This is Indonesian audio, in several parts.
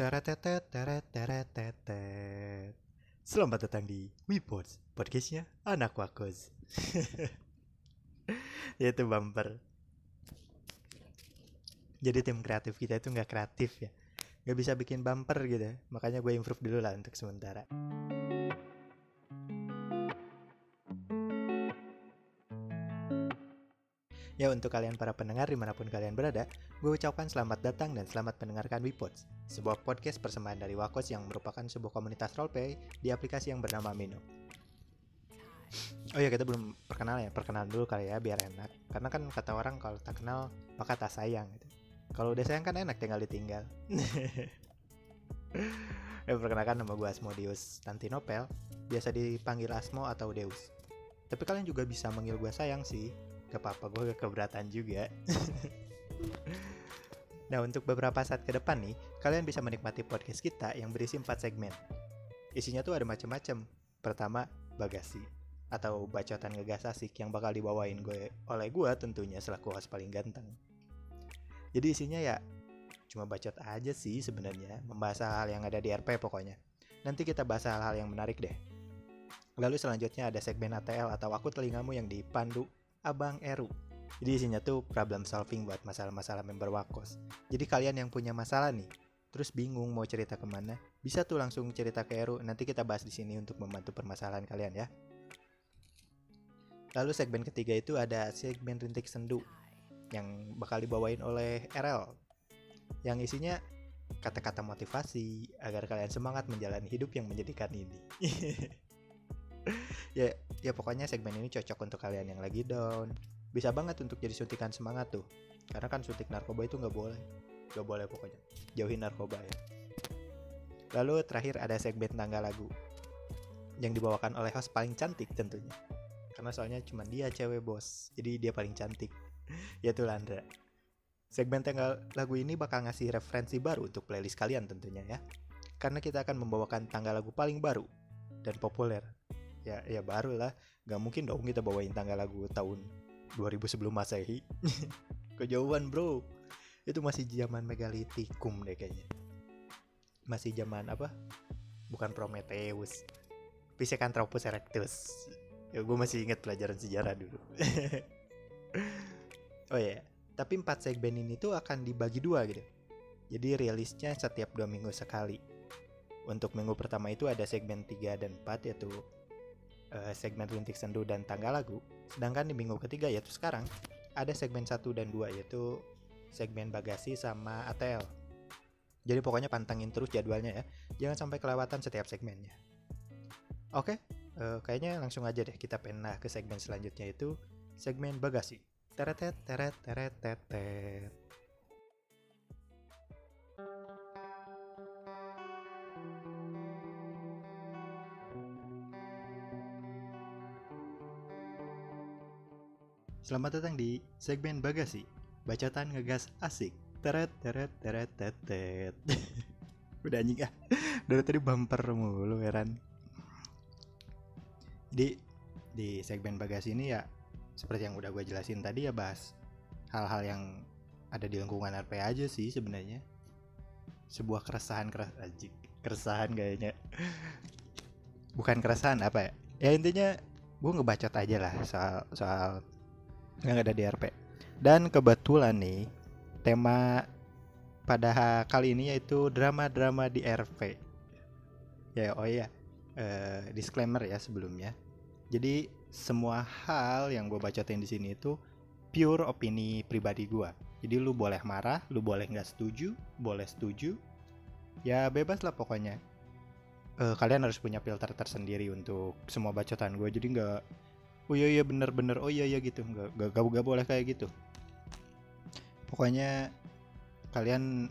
Teretetet, teret, teret, tetet. Selamat datang di WePods, podcastnya anak wakos. Yaitu bumper. Jadi tim kreatif kita itu nggak kreatif ya. Nggak bisa bikin bumper gitu. Makanya gue improve dulu lah untuk sementara. Ya untuk kalian para pendengar di mana pun kalian berada, gue ucapkan selamat datang dan selamat mendengarkan WePods, sebuah podcast persembahan dari Wakos yang merupakan sebuah komunitas roleplay di aplikasi yang bernama Mino. Oh ya kita belum perkenal ya, perkenalan dulu kali ya biar enak. Karena kan kata orang kalau tak kenal maka tak sayang gitu. Kalau udah sayang kan enak tinggal ditinggal. ya perkenalkan nama gue Asmodius Tantinopel, biasa dipanggil Asmo atau Deus. Tapi kalian juga bisa manggil gue sayang sih, gak apa-apa gue gak keberatan juga. Nah untuk beberapa saat ke depan nih kalian bisa menikmati podcast kita yang berisi 4 segmen. Isinya tuh ada macam-macam pertama bagasi atau bacotan ngegas asik yang bakal dibawain gue oleh gue tentunya selaku host paling ganteng. Jadi isinya ya cuma bacot aja sih sebenarnya membahas hal yang ada di RP pokoknya. Nanti kita bahas hal-hal yang menarik deh. Lalu selanjutnya ada segmen ATL atau aku telingamu yang dipandu Abang Eru. Jadi isinya tuh problem solving buat masalah-masalah member Wakos. Jadi kalian yang punya masalah nih, terus bingung mau cerita ke mana, bisa tuh langsung cerita ke Eru. Nanti kita bahas di sini untuk membantu permasalahan kalian ya. Lalu segmen ketiga itu ada segmen rintik sendu yang bakal dibawain oleh RL. Yang isinya kata-kata motivasi agar kalian semangat menjalani hidup yang menjadikan ini. ya ya pokoknya segmen ini cocok untuk kalian yang lagi down. Bisa banget untuk jadi suntikan semangat tuh. Karena kan suntik narkoba itu nggak boleh. Nggak boleh pokoknya. Jauhin narkoba ya. Lalu terakhir ada segmen tangga lagu. Yang dibawakan oleh host paling cantik tentunya. Karena soalnya cuma dia cewek bos. Jadi dia paling cantik. Yaitu Landra. Segmen tanggal lagu ini bakal ngasih referensi baru untuk playlist kalian tentunya ya. Karena kita akan membawakan tanggal lagu paling baru dan populer ya ya baru lah. Nggak mungkin dong kita bawain tanggal lagu tahun 2000 sebelum masehi. Kejauhan bro. Itu masih zaman megalitikum deh kayaknya. Masih zaman apa? Bukan Prometheus. Pithecanthropus erectus. Ya gue masih inget pelajaran sejarah dulu. Oh ya tapi empat segmen ini tuh akan dibagi dua gitu. Jadi rilisnya setiap dua minggu sekali. Untuk minggu pertama itu ada segmen 3 dan 4 yaitu uh, segmen rintik sendu dan tangga lagu. Sedangkan di minggu ketiga yaitu sekarang ada segmen 1 dan 2 yaitu segmen bagasi sama ATL. Jadi pokoknya pantengin terus jadwalnya ya. Jangan sampai kelewatan setiap segmennya. Oke, uh, kayaknya langsung aja deh kita penah ke segmen selanjutnya itu segmen bagasi. Teret teret teret teret. Selamat datang di segmen bagasi Bacotan ngegas asik. Teret teret teret teret Udah anjing ah. Dari tadi bumper mulu heran. Jadi di segmen bagasi ini ya Seperti yang udah gue jelasin tadi ya bahas Hal-hal yang ada di lingkungan RP aja sih sebenarnya. Sebuah keresahan keras anjing. Keresahan kayaknya. Bukan keresahan apa ya? Ya intinya gue ngebacot aja lah soal soal yang ada di RP. Dan kebetulan nih tema pada kali ini yaitu drama-drama di RP. Ya oh iya uh, disclaimer ya sebelumnya. Jadi semua hal yang gue bacotin di sini itu pure opini pribadi gue. Jadi lu boleh marah, lu boleh nggak setuju, boleh setuju, ya bebas lah pokoknya. Uh, kalian harus punya filter tersendiri untuk semua bacotan gue. Jadi nggak oh iya iya bener bener oh iya iya gitu. Nggak gak, gak, boleh kayak gitu. Pokoknya kalian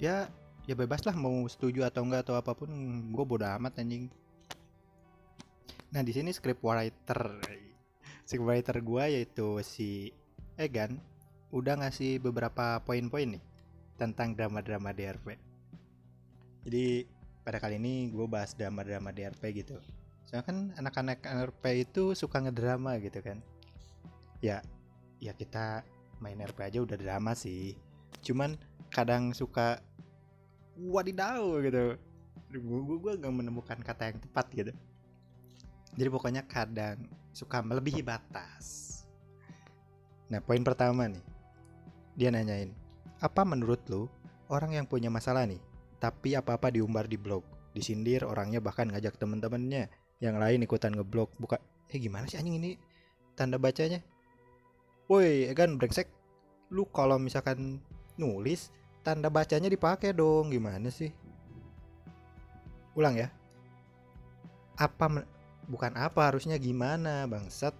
ya ya bebas lah mau setuju atau enggak atau apa pun. Gue bodo amat anjing. Nah di sini script writer script writer gue yaitu si Egan udah ngasih beberapa poin-poin nih tentang drama-drama DRP jadi pada kali ini gue bahas drama-drama DRP gitu Soalnya kan anak-anak RP itu suka ngedrama gitu kan. Ya, ya kita main RP aja udah drama sih. Cuman kadang suka wadidaw gitu. Gue gue gak menemukan kata yang tepat gitu. Jadi pokoknya kadang suka melebihi batas. Nah poin pertama nih. Dia nanyain apa menurut lu orang yang punya masalah nih? Tapi apa-apa diumbar di blog disindir orangnya bahkan ngajak temen-temennya yang lain ikutan ngeblok buka eh gimana sih anjing ini? Tanda bacanya woi kan brengsek. Lu kalau misalkan nulis tanda bacanya dipakai dong. Gimana sih? Ulang ya. Apa bukan apa harusnya gimana bangsat.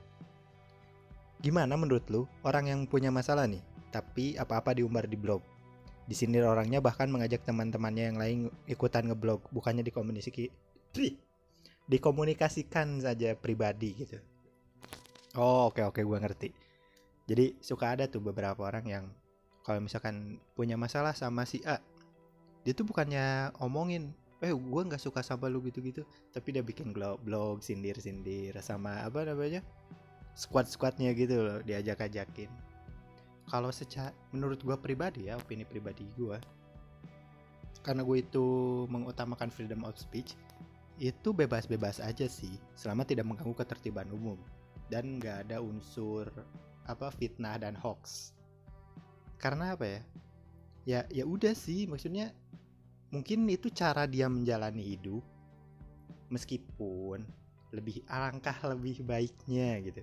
Gimana menurut lu orang yang punya masalah nih tapi apa-apa diumbar di blog? Disindir orangnya bahkan mengajak teman-temannya yang lain ikutan ngeblog bukannya dikomunikasi dikomunikasikan saja pribadi gitu. Oh oke oke gue ngerti. Jadi suka ada tuh beberapa orang yang kalau misalkan punya masalah sama si A dia tuh bukannya omongin eh gue nggak suka sama lu gitu-gitu. Tapi dia bikin blog blog sindir sindir sama apa namanya squad squadnya gitu loh diajak ajakin kalau secara menurut gue pribadi ya opini pribadi gue karena gue itu mengutamakan freedom of speech itu bebas-bebas aja sih selama tidak mengganggu ketertiban umum. Dan nggak ada unsur apa fitnah dan hoax. Karena apa ya? Ya ya udah sih maksudnya mungkin itu cara dia menjalani hidup meskipun lebih alangkah lebih baiknya gitu.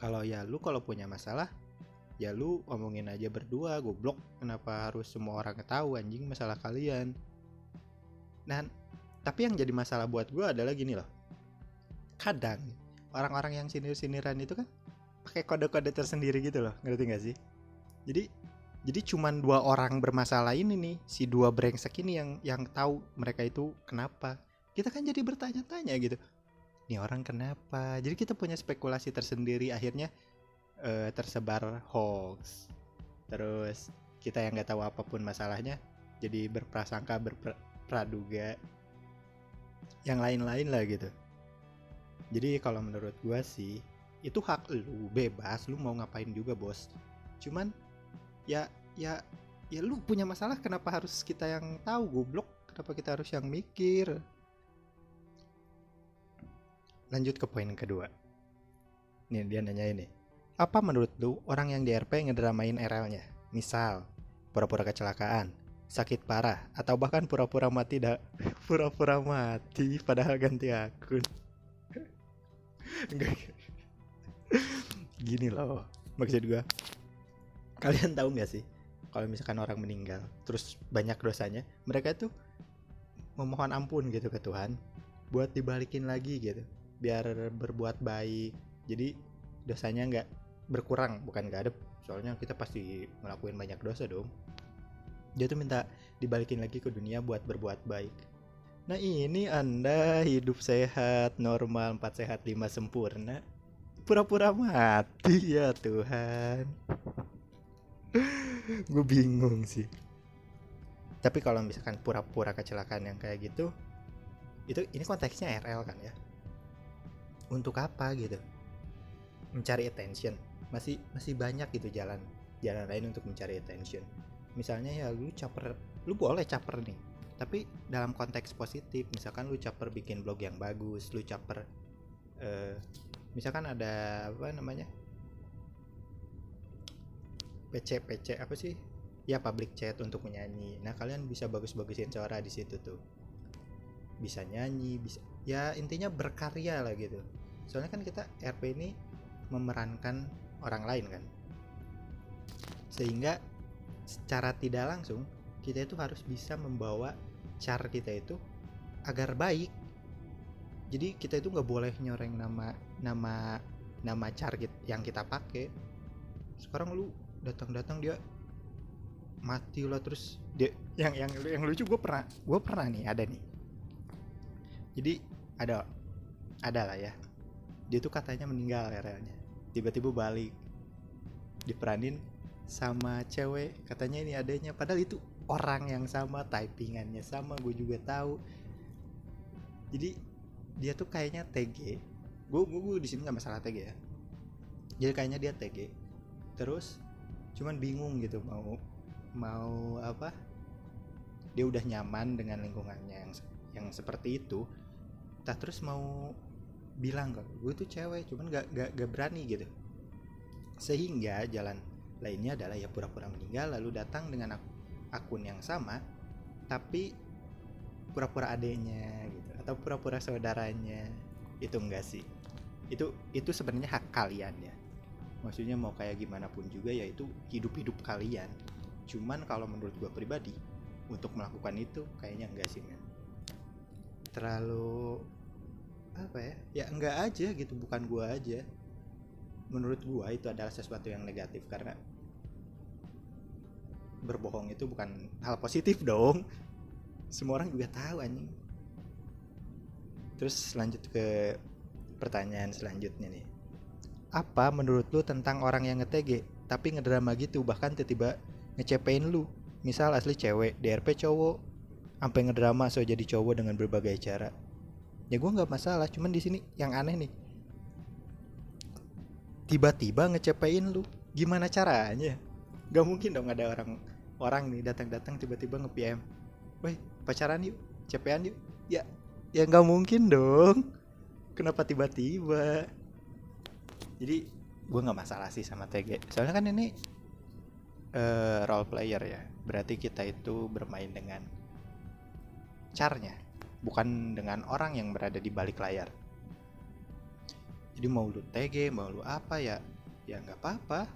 Kalau ya lu kalau punya masalah ya lu omongin aja berdua goblok kenapa harus semua orang tahu anjing masalah kalian? Nah tapi yang jadi masalah buat gue adalah gini loh. Kadang orang-orang yang sinir-siniran itu kan pakai kode-kode tersendiri gitu loh ngerti gak sih? Jadi jadi cuman dua orang bermasalah ini nih si dua brengsek ini yang yang tahu mereka itu kenapa. Kita kan jadi bertanya-tanya gitu ini orang kenapa? Jadi kita punya spekulasi tersendiri akhirnya uh, tersebar hoax. Terus kita yang nggak tahu apa pun masalahnya jadi berprasangka berpraduga yang lain-lain lah gitu. Jadi kalau menurut gua sih itu hak lu bebas lu mau ngapain juga bos. Cuman ya ya ya lu punya masalah kenapa harus kita yang tahu goblok? Kenapa kita harus yang mikir? Lanjut ke poin kedua. Nih dia nanya ini. Apa menurut lu orang yang di RP ngedramain RL-nya misal pura-pura kecelakaan sakit parah atau bahkan pura-pura mati dah pura-pura mati padahal ganti akun. Gini loh maksud gua. Kalian tahu nggak sih kalau misalkan orang meninggal terus banyak dosanya mereka itu memohon ampun gitu ke Tuhan buat dibalikin lagi gitu biar berbuat baik. Jadi dosanya nggak berkurang bukan nggak ada soalnya kita pasti ngelakuin banyak dosa dong dia tuh minta dibalikin lagi ke dunia buat berbuat baik. Nah ini anda hidup sehat normal 4 sehat 5 sempurna. Pura-pura mati ya Tuhan. Gue bingung sih. Tapi kalau misalkan pura-pura kecelakaan yang kayak gitu itu ini konteksnya RL kan ya? Untuk apa gitu? Mencari attention. Masih masih banyak gitu jalan jalan lain untuk mencari attention misalnya ya lu caper lu boleh caper nih tapi dalam konteks positif misalkan lu caper bikin blog yang bagus lu caper uh, misalkan ada apa namanya? PC PC apa sih? Ya public chat untuk menyanyi. Nah kalian bisa bagus-bagusin suara di situ tuh. Bisa nyanyi bisa ya intinya berkarya lah gitu. Soalnya kan kita RP ini memerankan orang lain kan. Sehingga secara tidak langsung kita itu harus bisa membawa cara kita itu agar baik. Jadi kita itu nggak boleh nyoreng nama nama nama char yang kita pakai. Sekarang lu datang-datang dia mati lah terus dia yang yang yang lucu gue pernah gue pernah nih ada nih. Jadi ada ada lah ya. Dia tuh katanya meninggal realnya tiba-tiba balik. Diperanin sama cewek katanya ini adanya padahal itu orang yang sama typingannya sama gue juga tahu. Jadi dia tuh kayaknya TG gue gue, gue di sini nggak masalah TG ya. Jadi kayaknya dia TG terus cuman bingung gitu mau mau apa? Dia udah nyaman dengan lingkungannya yang yang seperti itu. Tak terus mau bilang kalau gue tuh cewek cuman gak, gak, gak berani gitu. Sehingga jalan lainnya adalah ya pura-pura meninggal lalu datang dengan ak akun yang sama tapi pura-pura adanya gitu atau pura-pura saudaranya. Itu enggak sih. Itu itu sebenarnya hak kalian ya. Maksudnya mau kayak gimana pun juga ya itu hidup-hidup kalian. Cuman kalau menurut gue pribadi untuk melakukan itu kayaknya enggak sih men. Terlalu apa ya? Ya enggak aja gitu bukan gue aja. Menurut gue itu adalah sesuatu yang negatif karena berbohong itu bukan hal positif dong. Semua orang juga tahu anjing. Terus lanjut ke pertanyaan selanjutnya nih. Apa menurut lu tentang orang yang nge tapi ngedrama gitu bahkan tiba-tiba ngecepein lu? Misal asli cewek DRP cowok sampai ngedrama so jadi cowok dengan berbagai cara. Ya gue nggak masalah cuman di sini yang aneh nih. Tiba-tiba ngecepein lu gimana caranya? Gak mungkin dong ada orang orang nih datang-datang tiba-tiba nge-PM woi pacaran yuk cepean yuk. Ya ya nggak mungkin dong. Kenapa tiba-tiba? Jadi gue nggak masalah sih sama TG soalnya kan ini uh, role player ya. Berarti kita itu bermain dengan carnya bukan dengan orang yang berada di balik layar. Jadi mau lu TG mau lu apa ya ya nggak apa-apa.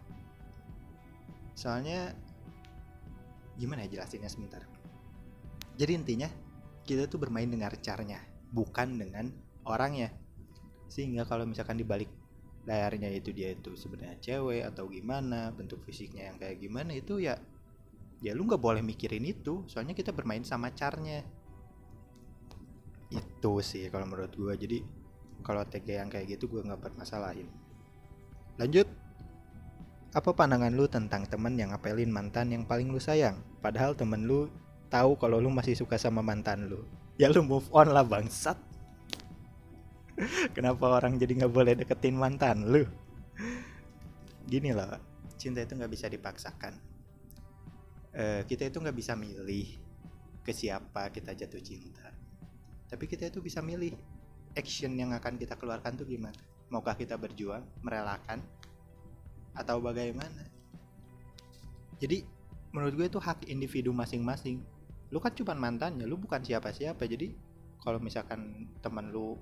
Soalnya gimana ya jelasinnya sebentar? Jadi intinya kita tuh bermain dengan caranya bukan dengan orangnya. Sehingga kalau misalkan di balik layarnya itu dia itu sebenarnya cewek atau gimana bentuk fisiknya yang kayak gimana itu ya ya lu nggak boleh mikirin itu. Soalnya kita bermain sama carnya. Itu sih kalau menurut gue jadi kalau TG yang kayak gitu gue nggak permasalahin lanjut apa pandangan lu tentang temen yang ngapelin mantan yang paling lu sayang? Padahal temen lu tahu kalau lu masih suka sama mantan lu. Ya lu move on lah bangsat. Kenapa orang jadi nggak boleh deketin mantan lu? Gini loh, cinta itu nggak bisa dipaksakan. Uh, kita itu nggak bisa milih ke siapa kita jatuh cinta. Tapi kita itu bisa milih action yang akan kita keluarkan tuh gimana. Maukah kita berjuang, merelakan, atau bagaimana. Jadi menurut gue itu hak individu masing-masing. Lu kan cuma mantannya lu bukan siapa-siapa. Jadi kalau misalkan teman lu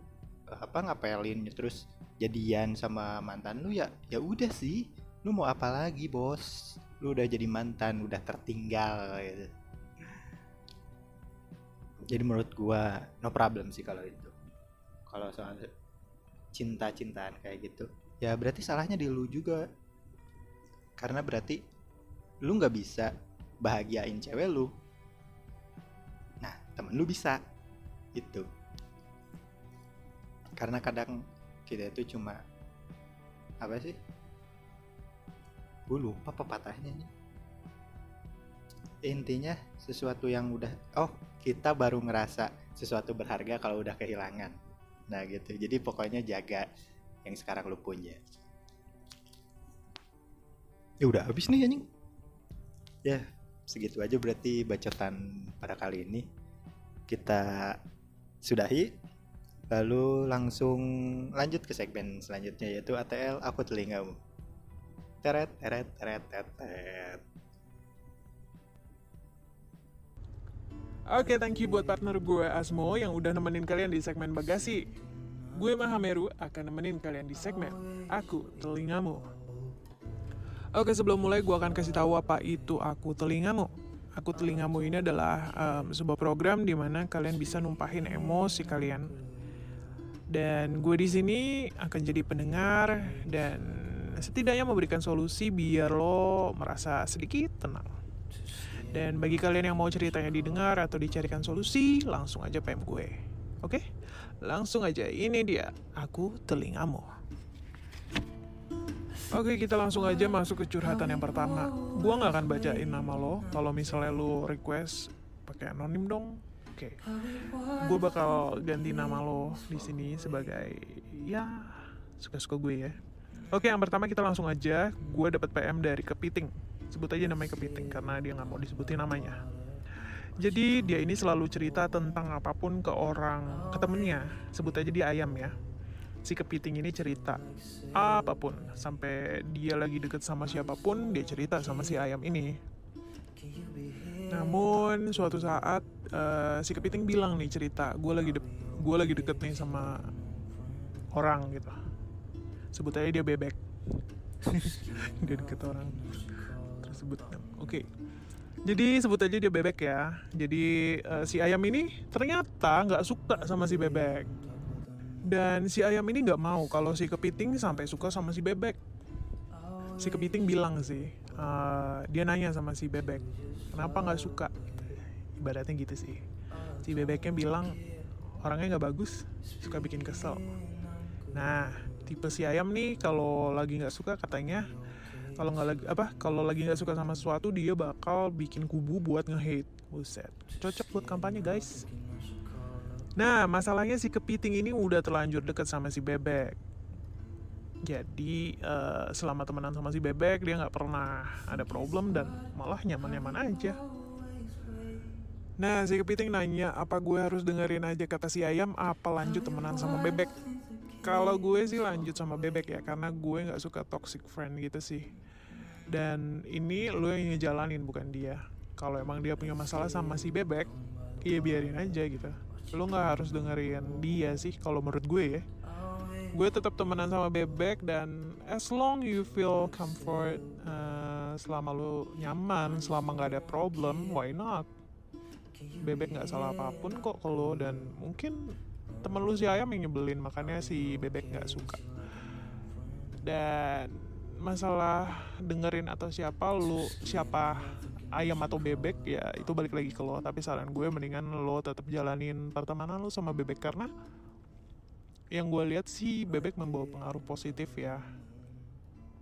eh, apa ngapelin terus jadian sama mantan lu ya ya udah sih. Lu mau apa lagi bos? Lu udah jadi mantan udah tertinggal gitu. Jadi menurut gua no problem sih kalau itu. Kalau soal cinta-cintaan kayak gitu. Ya berarti salahnya di lu juga karena berarti lu nggak bisa bahagiain cewek lu. Nah temen lu bisa. Itu karena kadang kita itu cuma apa sih? Gue lupa pepatahnya nih. Intinya sesuatu yang udah oh kita baru ngerasa sesuatu berharga kalau udah kehilangan. Nah gitu. Jadi pokoknya jaga yang sekarang lu punya ya udah. Habis nih anjing. Ya segitu aja berarti bacotan pada kali ini. Kita sudahi lalu langsung lanjut ke segmen selanjutnya yaitu ATL aku telingamu. Teret teret teret teret Oke, okay, thank you buat partner gue Asmo yang udah nemenin kalian di segmen bagasi. Gue Mahameru akan nemenin kalian di segmen Aku Telingamu. Oke sebelum mulai gue akan kasih tahu apa itu aku telingamu. Aku telingamu ini adalah um, sebuah program di mana kalian bisa numpahin emosi kalian. Dan gue di sini akan jadi pendengar dan setidaknya memberikan solusi biar lo merasa sedikit tenang. Dan bagi kalian yang mau ceritanya didengar atau dicarikan solusi, langsung aja PM gue. Oke? Langsung aja, ini dia, aku telingamu. Oke kita langsung aja masuk ke curhatan yang pertama. Gua nggak akan bacain nama lo. Kalau misalnya lo request pakai anonim dong. Oke. Gue bakal ganti nama lo di sini sebagai Ya suka-suka gue ya. Oke yang pertama kita langsung aja. Gue dapat PM dari Kepiting. Sebut aja namanya Kepiting Karena dia nggak mau disebutin namanya. Jadi dia ini selalu cerita tentang apa pun ke orang, ke temennya. Sebut aja dia ayam ya. Si kepiting ini cerita apa pun. Sampai dia lagi deket sama siapa pun, dia cerita sama si ayam ini. Namun suatu saat eh, si kepiting bilang nih cerita, gue lagi de- gue lagi deket nih sama orang gitu. Sebut aja dia bebek. dia deket orang tersebut. Oke. Jadi sebut aja dia bebek ya. Jadi eh, si ayam ini ternyata nggak suka sama si bebek. Dan si ayam ini nggak mau kalau si kepiting sampai suka sama si bebek. Si kepiting bilang sih, eh, dia nanya sama si bebek, kenapa nggak suka? Ibaratnya gitu sih. Si bebeknya bilang orangnya nggak bagus, suka bikin kesel. Nah, tipe si ayam nih kalau lagi nggak suka katanya kalau nggak lagi apa kalau lagi nggak suka sama sesuatu dia bakal bikin kubu buat nge-hate buset cocok buat kampanye guys nah masalahnya si kepiting ini udah terlanjur deket sama si bebek jadi eh, selama temenan sama si bebek dia nggak pernah ada problem dan malah nyaman-nyaman aja Nah, si kepiting nanya, apa gue harus dengerin aja kata si ayam, apa lanjut temenan sama bebek? Kalau gue sih lanjut sama bebek ya, karena gue nggak suka toxic friend gitu sih. Dan ini lo yang ngejalanin bukan dia. Kalau emang dia punya masalah sama si bebek, iya biarin aja gitu. Lo nggak harus dengerin dia sih, kalau menurut gue ya. Gue tetap temenan sama bebek dan as long you feel comfort, eh, selama lo nyaman, selama nggak ada problem, why not? bebek nggak salah apa pun kok kalau dan mungkin temen lu si ayam yang nyebelin makanya si bebek nggak suka dan masalah dengerin atau siapa lu siapa ayam atau bebek ya itu balik lagi ke lo. Tapi saran gue mendingan lo tetap jalanin pertemanan lo sama bebek. Karena yang gue lihat sih bebek membawa pengaruh positif ya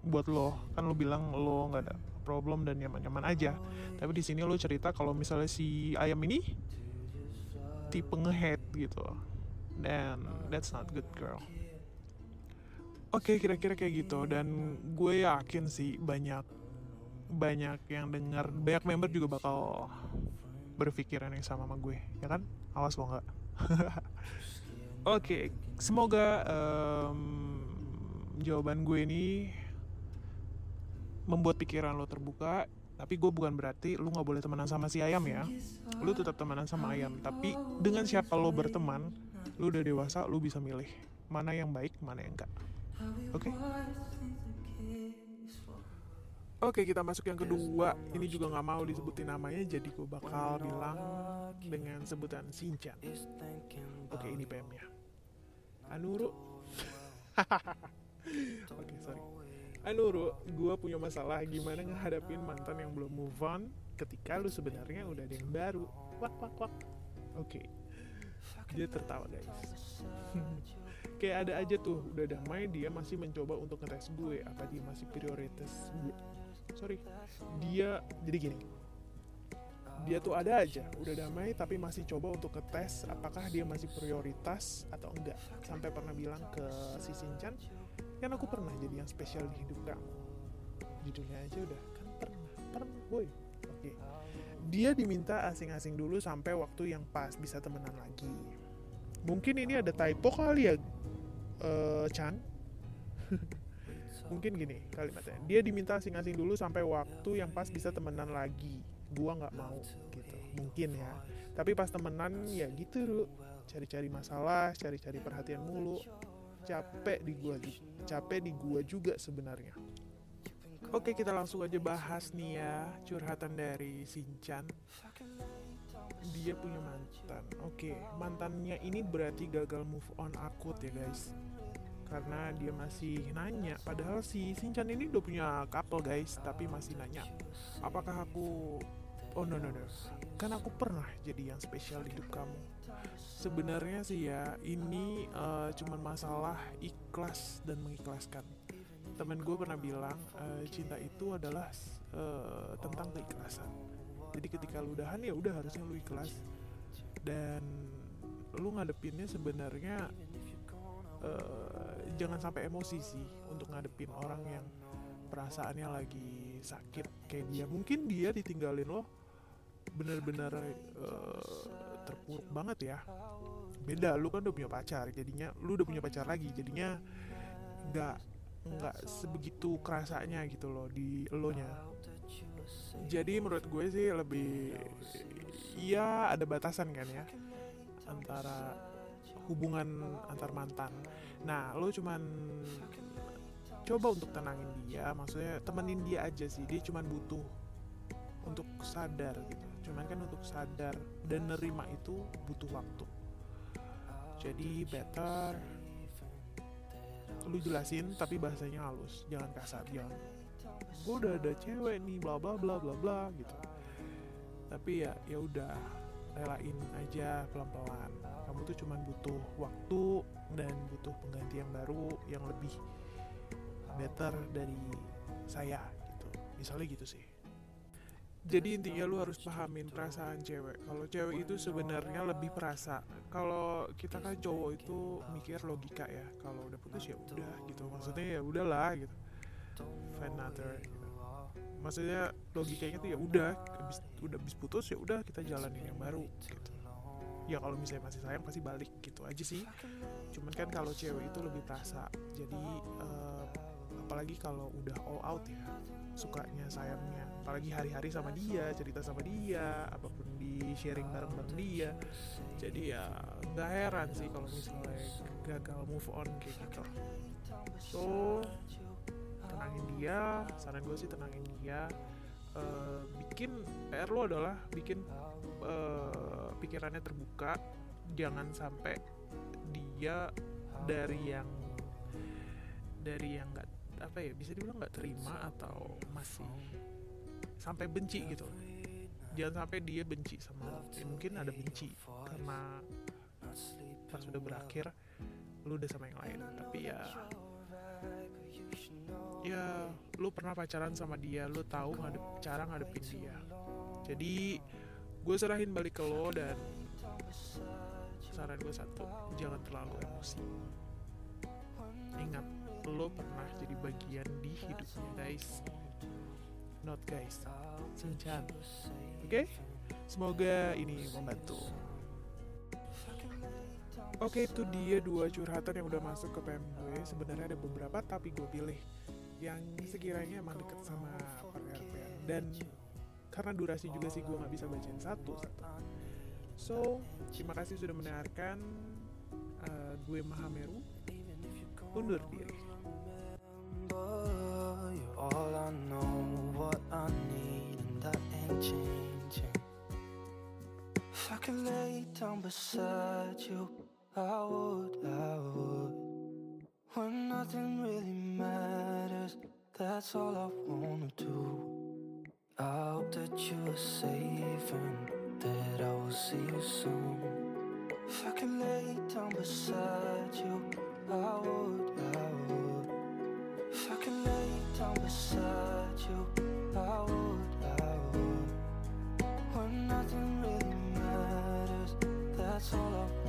buat lo. Kan lo bilang lo nggak ada problem dan nyaman-nyaman aja. Tapi di sini lo cerita kalau misalnya si ayam ini tipe ngehead gitu. Dan that's not good girl. Oke kira-kira kayak gitu. Dan gue yakin sih banyak banyak yang dengar banyak member juga bakal berpikiran yang sama sama gue ya kan? Awas lo nggak? Oke semoga em, jawaban gue ini membuat pikiran lo terbuka tapi gue bukan berarti lu nggak boleh temenan sama si ayam ya. Lu tetap temenan sama ayam tapi dengan siapa lo berteman lu udah dewasa lu bisa milih mana yang baik mana yang enggak oke Oke kita masuk yang kedua Ini juga nggak mau disebutin namanya Jadi gue bakal bilang dengan sebutan Shinchan Oke ini PM-nya Anuru Oke sorry Anuru, gue punya masalah gimana ngehadapin mantan yang belum move on ketika lu sebenarnya udah ada yang baru. Wak wak wak. Oke. Dia tertawa guys. Kayak ada aja tuh, udah damai dia masih mencoba untuk ngetes gue apa dia masih prioritas gue. Sorry. Dia jadi gini. Dia tuh ada aja, udah damai tapi masih coba untuk ngetes apakah dia masih prioritas atau enggak. Sampai pernah bilang ke si Shinchan, kan aku pernah jadi yang spesial di hidup kamu judulnya aja udah kan pernah pernah boy oke dia diminta asing-asing dulu sampai waktu yang pas bisa temenan lagi mungkin ini ada typo kali ya eh, Chan mungkin gini kalimatnya dia diminta asing-asing dulu sampai waktu yang pas bisa temenan lagi. Gua nggak mau gitu. Mungkin ya. Tapi pas temenan ya gitu Ru. cari-cari masalah cari-cari perhatian mulu. Capek di gua capek di gua juga sebenarnya. Oke kita langsung aja bahas nih ya curhatan dari Sinchan. Dia punya mantan. Oke mantannya ini berarti gagal move on akut ya guys karena dia masih nanya. Padahal si Sinchan ini udah punya couple guys tapi masih nanya apakah aku oh no no no. Kan aku pernah jadi yang spesial di hidup kamu. Sebenarnya sih ya ini eh, cuman masalah ikhlas dan mengikhlaskan. Temen gue pernah bilang eh, cinta itu adalah eh, tentang keikhlasan. Jadi ketika lu udahan ya udah harusnya lu ikhlas. Dan lu ngadepinnya sebenarnya eh, jangan sampai emosi sih untuk ngadepin orang yang perasaannya lagi sakit kayak dia. Mungkin dia ditinggalin lo bener-bener uh, terpuruk banget ya. Beda lu kan udah punya pacar jadinya lu udah punya pacar lagi jadinya nggak nggak sebegitu kerasanya gitu loh di elonya jadi menurut gue sih lebih ya ada batasan kan ya antara hubungan antar mantan. Nah lo cuman coba untuk tenangin dia maksudnya temenin dia aja sih dia cuman butuh untuk sadar gitu. Cuman kan untuk sadar dan nerima itu butuh waktu. Jadi better lu jelasin tapi bahasanya halus jangan kasar jangan gue udah ada cewek nih bla bla bla bla bla gitu. Tapi ya ya udah relain aja pelan pelan kamu tuh cuman butuh waktu dan butuh pengganti yang baru yang lebih better dari saya gitu. Misalnya gitu sih. Jadi intinya lu harus pahamin perasaan cewek. Kalau cewek itu sebenarnya lebih perasa. Kalau kita kan cowok itu mikir logika ya. Kalau udah putus ya udah gitu. Maksudnya ya udahlah gitu. Find another gitu. maksudnya logikanya tuh ya udah habis udah habis putus ya udah kita jalanin yang baru gitu ya kalau misalnya masih sayang pasti balik gitu aja sih. Cuman kan kalau cewek itu lebih perasa jadi uh, apalagi kalau udah all out ya sukanya sayangnya. Apalagi hari-hari sama dia cerita sama dia apa pun di sharing bareng-bareng dia. Jadi ya nggak heran sih kalau misalnya gagal move on kayak gitu. So tenangin dia saran gue sih tenangin dia uh, bikin PR lo adalah bikin uh, pikirannya terbuka. Jangan sampai dia dari yang dari yang nggak apa ya bisa dibilang nggak terima atau masih sampai benci gitu. Jangan sampai dia benci sama lo ya, mungkin ada benci karena pas sudah berakhir lu udah sama yang lain. Tapi ya ya lu pernah pacaran sama dia lu tahu ngadep, cara ngadepin dia. Jadi gue serahin balik ke lo dan saran gue satu jangan terlalu emosi. Ingat lo pernah jadi bagian di hidupnya guys. Not guys Sinchan oke? Okay? semoga ini membantu. Oke itu dia dua curhatan yang udah masuk ke PM gue Sebenarnya ada beberapa tapi gue pilih Yang sekiranya emang deket sama partner Dan karena durasi juga sih gue gak bisa bacain satu, satu. So, terima kasih sudah mendengarkan uh, Gue Mahameru Undur diri all I know, what I need, and that ain't changing. If I could lay down beside you, I would, I would. When nothing really matters, that's all I wanna do. I hope that you are safe and that I will see you soon. If I could lay down beside you, I would, I would. If I could lay down beside you, I would, I would. When nothing really matters, that's all I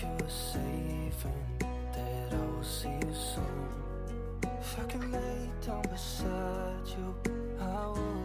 you're saving That I will see you soon. If I can lay down beside you I will